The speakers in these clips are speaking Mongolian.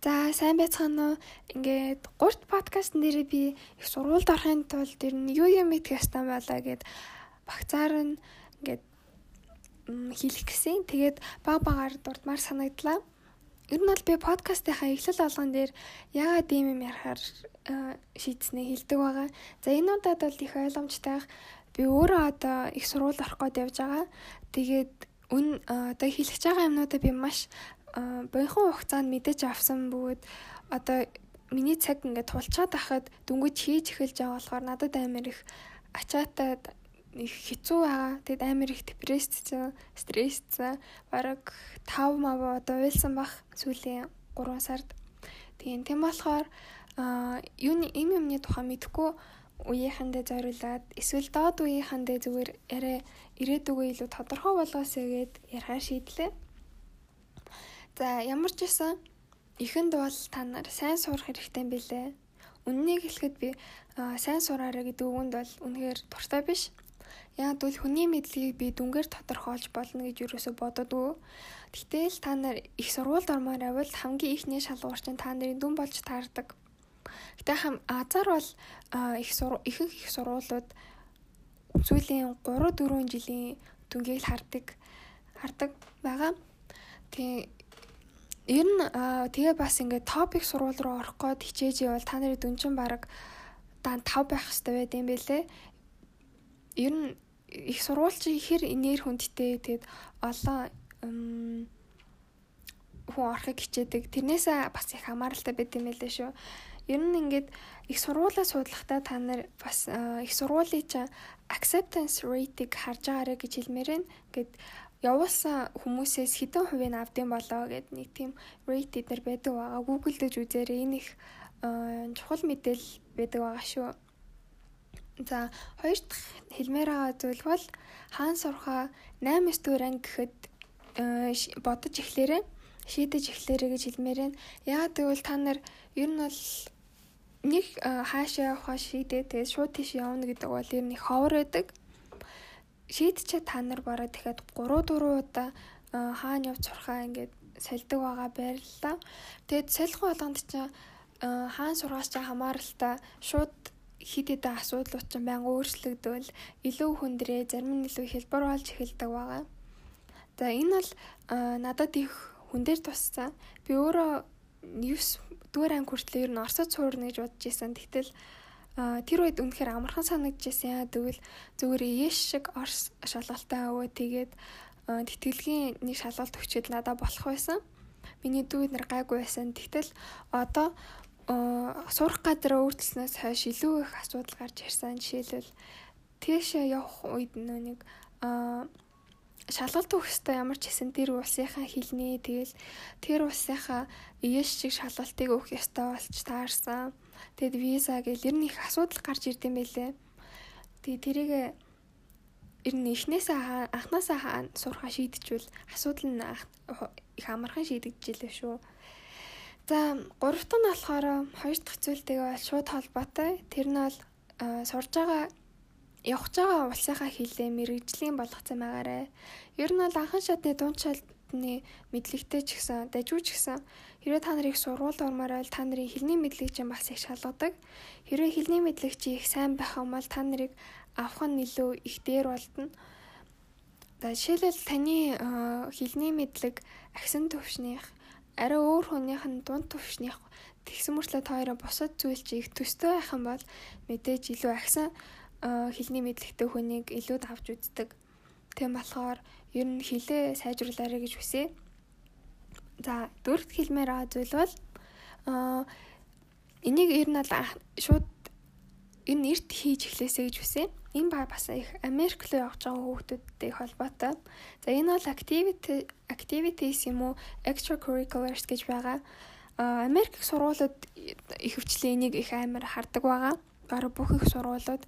За сайн байцгаана уу? Ингээд гурт подкаст нэрээ би их сургуульд орохын тулд ер нь юу юм мэдэх ёстой байлаа гэд багцаар нь ингээд хэлэх гэсэн. Тэгээд баг багаар дурдмаар санагдлаа. Ер нь бол би подкастынхаа эхлэл болгон дээр яагаад ийм юм ярахаар шийдснээ хэлдэг байгаа. За энэ удаад бол их ойлгомжтой. Би өөрөө одоо их сургуульд орох гээд явж байгаа. Тэгээд үн одоо хэлэх байгаа юмнуудаа би маш боёхон хугацаанд мэдэж авсан бөгөөд одоо миний цаг ингээд тулчаад байхад дүнгиж хийж эхэлж байгаа болохоор надад амар их ачаатай их хэцүү байгаа. Тэгэд амар их депрессцсэн, стрессцсэн. Бараг 5 мав одоо уйлсан бах сүүлийн 3 сард. Тийм тийм болохоор юуны им юмны тухай мэдэхгүй үеийнхэндээ зориулаад эсвэл доод үеийнхэндээ зүгээр арай ирээдүгөө илүү тодорхой болгоосэй гэд ярихаар шийдлээ. За ямар ч байсан эхэнд бол та нар сайн сурах хэрэгтэй юм билэ. Үннийг хэлэхэд би сайн сураарай гэдэг үгэнд бол үнэхээр дуртай биш. Яг бол хүний мэдлэгийг би дүнгээр тодорхойлж болно гэж юусоо бододгоо. Гэтэл та нар их сургуульд ормоор авал хамгийн ихний шалгуур чинь та нарын дүн болж таардаг. Гэтэ хам азар бол их ихэнх их сургуулиуд сүүлийн 3 4 жилийн дүнгийг хардаг хардаг байгаа. Тэгээ Ер нь тэгээ бас ингээд топик сурвал руу орох гээд хичээж ивэл та нарын дүн чинь баг дан 5 байх хэрэгтэй байд юм бэлээ. Ер нь их сурвалж ихэр нэр хүндтэй тэгээд олон хүн орохыг хичээдэг. Тэрнээсээ бас их хамааралтай байд юм байлээ шүү. Ер нь ингээд их сургуулаа судлахтаа та нар бас их сургуулийн чинь acceptance rate-ийг харж байгаарэ гэж хэлмээр байна. Ингээд явуулсан хүмүүсээс хэдэн хувийг авдсан болоо гэд нэг тийм rate дээр байдаг байгаа. Google дэж үзээрэй энэ их чухал мэдээлэл байдаг байгаа шүү. За хоёр дахь хэлмээр байгаа зүйл бол хаан сурхаа 8 9 анги гэхэд бодож эхлээрээ шийдэж эхлээрэй гэж хэлмээр байна. Яагаад гэвэл та нар ер нь бол нэг хаашаа явахаа шийдээ тэгээд шууд тийш явна гэдэг бол ер нь ховор байдаг шийдчихэд та нар бараа дахиад 3 4 удаа хаана явж сурхаа ингээд сольдог байгаа байрлалаа. Тэгээд солих болгонд чинь хаан сургаас чинь хамааралтай шууд хид хидэ асуудлууд чинь байнга өөрчлөгдвөл илүү хүндрээ зарим нь илүү хэлбэр болж эхэлдэг байгаа. За энэ бол надад их хүн дээр туссан. Би өөрөө 9 дугаар анги хүртэл ер нь Оросд суурна гэж бодож исэн. Тэгтэл тэр үед үнэхээр амархан санагдчихсан яа тэгвэл зүгээр яш шиг орс шалгалтай аваа тэгээд тэтгэлгийн нэг шалгалт өчөөд надад болох байсан. Миний дүү нар гайгүй байсан. Тэгтэл одоо сурах газар өөрчлснөөс хойш илүү их асуудал гарч ирсэн. Жишээлбэл тийшээ явах үед нэг шалгалт өгөхтэй ямар ч хэсэн тэр улсынхаа хилний тэгэл тэр улсынхаа яш шиг шалгалтыг өгөх ёстой болж таарсан. Тэгэд виза гэл ер нь их асуудал гарч ирдэм байлээ. Тэгээ тэрийг ер нь эхнээсээ анханасаа хаан сурхаа шийдчихвэл асуудал нь их амархан шийдэгдчихлээ шүү. За гуравт нь болохоор хоёр дахь зүйлтэйгээ бол шууд холбоотой. Тэр нь бол сурж байгаа явж байгаа улсынхаа хилээ мэрэгжлийн болгоцсон байгаарэ. Ер нь бол анхан шатны дундчал бидний мэдлэгтэй ч гэсэн дажгүй ч гэсэн хэрвээ та нарыг сургуульд ормоор байл та нарын хэлний мэдлэг чинь бас их шалгадаг. Хэрвээ хэлний мэдлэг чи их сайн байх юм бол та нарыг авах нь илүү их дээр болдно. За жишээлбэл таны хэлний мэдлэг агсан төвшнийх арай өөр хүнийх нь дунд төвшнийх тэгсэн мөртлөө та хоёроо бусад зүйл чи их төстэй байх юм бол мэдээж илүү агсан хэлний мэдлэгтэй хүнийг илүү давж үздэг. Тийм болохоор ер нь хилээ сайжруулаарай гэж хүсье. За дөрөвт хэлмээр байгаа зүйл бол аа энийг ер нь бол шууд ер нь эрт хийж эхлэсэй гэж хүсье. Энэ ба бас их Америк руу явж байгаа хүүхдүүдтэй холбоотой. За энэ бол activity activities юм уу extracurriculars гэж байгаа. А Америк сургуулиуд ихэвчлэн энийг их амар хардаг байгаа бараг бүх их сургуулиуд.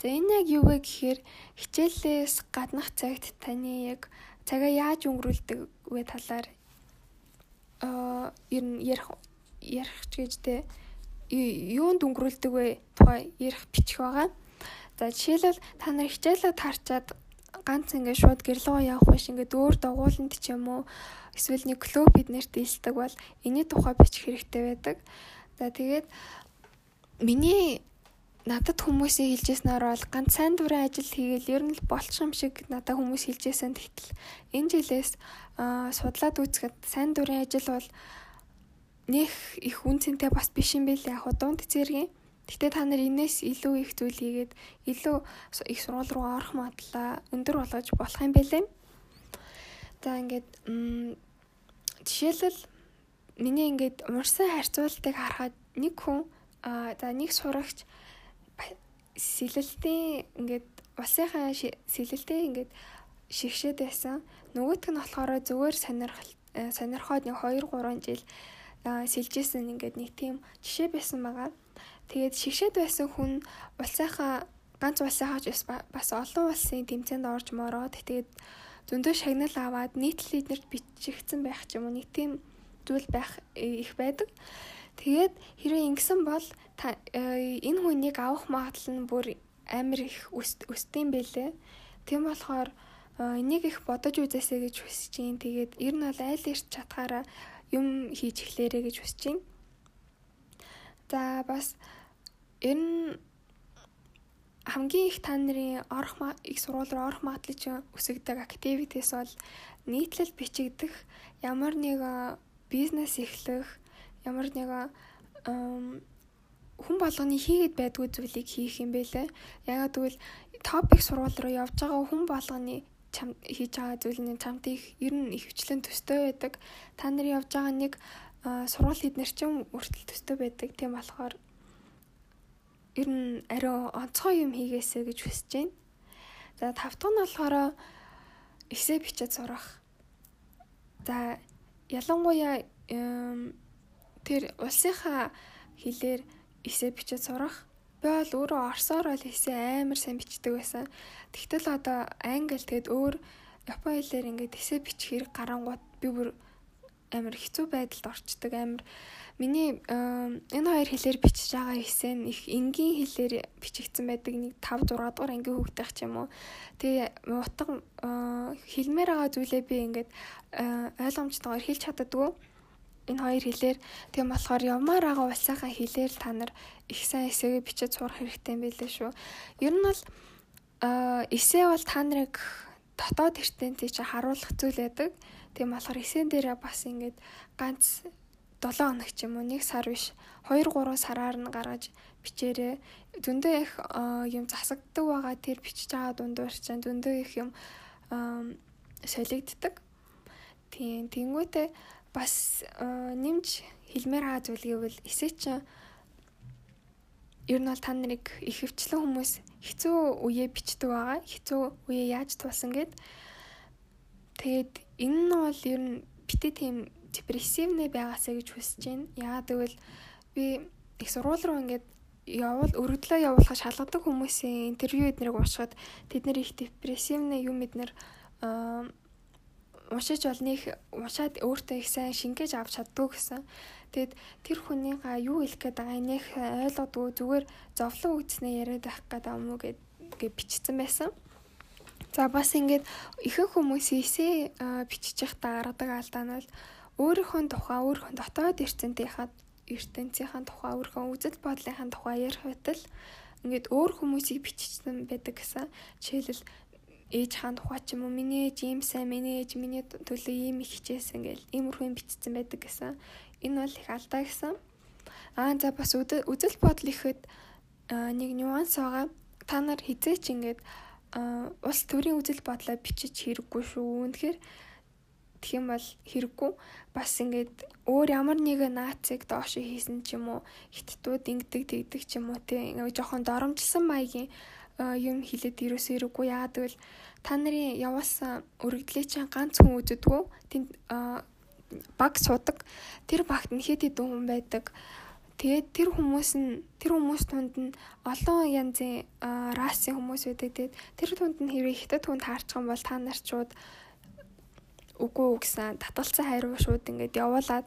За энэ яг юу вэ гэхээр хичээлээс гаднах цагт таны яг цагаа яаж өнгөрүүлдэг вэ талаар аа ер нь ярих ярих ч гэжтэй юунд өнгөрүүлдэг вэ тухай ярих бичих байгаа. За жишээлбэл та нар хичээлээ таарчаад ганц ингээд шууд гэрлөө явах биш ингээд өөр дагууланд ч юм уу эсвэл нэг клуб биднэрт дийлдэг бол энэний тухай бичих хэрэгтэй байдаг. За тэгээд миний надад хүмүүсийн хэлжсэнээр бол ганц сайн дурын ажил хийгээл ер нь л болчих юм шиг надад хүмүүс хэлжсэн. Тэгтэл энэ жилээс судлаад үзэхэд сайн дурын ажил бол нэх их үн цэнтэй бас биш юм байл яг дунд зэргийн. Гэтэ та нар энэс илүү их зүйл хийгээд илүү их сургууль руу орох магадлалаа өндөр болгож болох юм байлээ. За ингээд жишээлбэл миний ингээд уншсан харьцуултыг харахад нэг хүн а за нэг сурагч сэлэлтийн ингээд улсынхаа сэлэлтийн ингээд шигшээд байсан. Нөгөөтг нь болохоор зүгээр сонирхол э, сонирхоод нэг 2 3 жил сэлжсэн ингээд нэг тийм жишээ байсан байгаа. Тэгээд шигшээд байсан хүн улсынхаа ганц улсынхаа бас олон улсын тэмцээнд орж мороод тэгээд зөндөө шагнал аваад нийтлэл эднэрт бичигдсэн байх ч юм уу нэг тийм зүйл байх э, их байдаг. Тэгээд хэрвээ ингэсэн бол э, энэ хүнийг авах магадлал нь бүр амар их өсдөм байлээ. Тийм болохоор э, энийг их бодож үзээсэй гэж хүсэж байна. Тэгээд ер нь бол айл ирч чадхаараа юм хийж эхлээрэй гэж хүсэж байна. За бас ер нь хамгийн их та нарын орох их сургууль руу орох магадлал өсөгдөг activities бол нийтлэл бичигдэх, ямар нэг бизнес эхлэх, ямар нэг хүн болгоны хийгээд байдгүй зүйлийг хийх юм бэлээ. Ягаад гэвэл топик сурвал руу явж байгаа хүн болгоны чам хийж байгаа зүйлний чамд их ер нь их хвчлэн төстэй байдаг. Та нар явж байгаа нэг сурвал эднэр чинь үртэл төстэй байдаг. Тийм болохоор ер нь ариу онцгой юм хийгээсэй гэж хүсэж байна. За тавтах нь болохоор эсээ бичээд сурах. За ялангуяа Тэр улсынхаа хэлээр эсээ бичиж сурах. Би бол өөрөө орсоор бол эсээ амар сайн бичдэг байсан. Тэгтэл одоо англи тэгэд өөр япон хэлээр ингээд эсээ бичих хэрэг гарангууд би бүр амар хэцүү байдалд орчдөг амар миний энэ хоёр хэлээр бичиж байгаа эсээ нь их энгийн хэлээр бичигдсэн байдаг нэг 5 6 дугаар ангийн хүүхдтэй ч юм уу тэгээ утга хэлмээр байгаа зүйлээ би ингээд ойлгомжтойгоор хэлж чаддаггүй энэ хоёр хэлээр тийм болохоор явмаар байгаа улсынхаа хэлээр та нар их сайн эсээгээ бичиж сурах хэрэгтэй юм байлээ шүү. Ер нь бол эсээ бол та нарыг дотоод эртэнтэй чи харуулах зүйл байдаг. Тийм болохоор эсэн дээрээ бас ингээд ганц 7 хоног ч юм уу 1 сар биш 2 3 сараар нь гаргаж бичээрээ зөндөө их юм засагддаг байгаа тэр бичиж байгаа дундуур чинь зөндөө их юм солигддаг. Тийм тэнгуүтэй бас нэмж хэлмээр байгаа зүйл гэвэл эсэ чи ер нь бол та нарыг их хвчлэн хүмүүс хэцүү үеэ бичдэг байгаа. Хэцүү үеэ яаж тулсан гэд. Тэгээд энэ нь бол ер нь битээ тийм депрессивнэ байгаасаа гэж хүсэж байна. Яагаад гэвэл би их сургууль руу ингээд явал өргөдлөө явуулах шалгадаг хүмүүсийн интервью эднэрийг уншихад тэд нар их депрессивнэ юм эднэр уншиж олныг уншаад өөртөө их сайн шингээж авч чаддгүй гэсэн. Тэгэд тэр хүнийгаа юу хэлэх гээд байгаа нэх ойлгодгүй зүгээр зовлон үүснээ яриад байх гэдэг юм уу гэд бичсэн байсан. За бас ингээд ихэнх хүмүүс эсээ бичиж явахдаа гаргадаг алдаа нь бол өөрийнхөө тухай өөрийнхөө дотоод эрдэнтийнхаа эрдэнцийн тухай өөрийнхөө үзэл бодлынхаа тухай ярих байтал ингээд өөр хүмүүсийг бичсэн байдаг гэсэн. Жишээлбэл ээж хаан тухай ч юм уу миний ээж ийм сайн миний ээж миний төлөө ийм их хичээсэн гэл иймэрхүү юм бичсэн байдаг гэсэн. Энэ бол их алдаа гэсэн. Аа за бас үзэл бодол ихэд нэг нюанс байгаа. Та нар хизээч ингээд улс төрийн үзэл бодлоо бичиж хэрэггүй шүү. Үнэхээр тэгэх юм бол хэрэггүй. Бас ингээд өөр ямар нэг нацыг доош хийсэн ч юм уу хиттүүд ингэдэг тэгдэг ч юм уу тий ингээд жоохон доромжилсан маягийн юм хэлээд ерөөсөө хэрэггүй яагаад гэвэл та нарын явуулсан өргөдлөө чинь ганц хүн үзэдгүү. Тэнд баг судаг тэр багт нь хэд хэдэн хүн байдаг. Тэгээд тэр хүмүүс нь тэр хүмүүс тунд нь олон янзын расын хүмүүс байдаг. Тэгээд тэр тунд нь хэрэг хятад хүн таарчих юм бол та нар чууд үгүй гэсэн татгалцсан хариу шууд ингээд явуулаад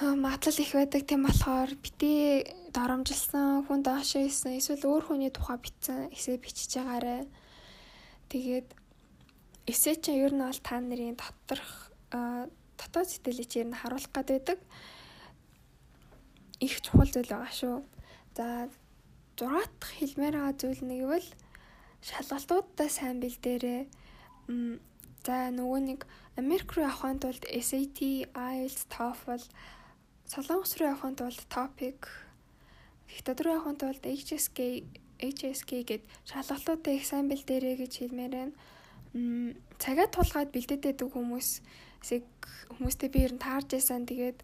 магадлал их байдаг. Тийм болохоор битээ доромжилсан хүн доошоо исэн эсвэл өөр хүний тухай бичсэн эсээ бичиж байгаарэ. Тэгээд эсэ чинь ер нь бол та нарын доторх дотоод сэтгэлийг ер нь харуулах гад байдаг. Их чухал зүйл байгаа шүү. За 6 дахь хэлмээр байгаа зүйл нэг бол шалгалтуудаа сайн бэлдээрээ. За нөгөө нэг Америк руу явахын тулд SAT, IELTS, TOEFL, Солонгос руу явахын тулд TOPIK, Руу явахын тулд HSK, HSK гэд шалгалтуудаа их сайн бэлдээрээ гэж хэлмээр байна. Цагаа тулгаад бэлдээдэг хүмүүс хүмүүстэй би ер нь таарж байсан. Тэгээд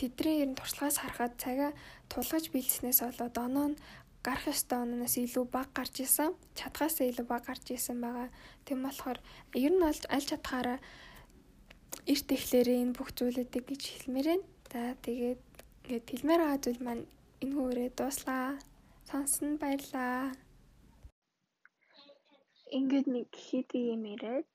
тэдний ер нь туршлагаас харахад цагаа тулгаж бэлдснээс болоод оноо нь гарах ёстой ононоос илүү бага гарч исэн. Чадхаасаа илүү бага гарч исэн байгаа. Тэм болохоор ер нь аль чадхаараа эрт эхлээрээ энэ бүх зүйлүүдийг гэж хэлмээр байна. За тэгээд ингээд хэлмээр байгаа зүйл маань энэ хүрээ дууслаа. Сонсон баярлаа. Ингээд нэг хийдэг юм яриад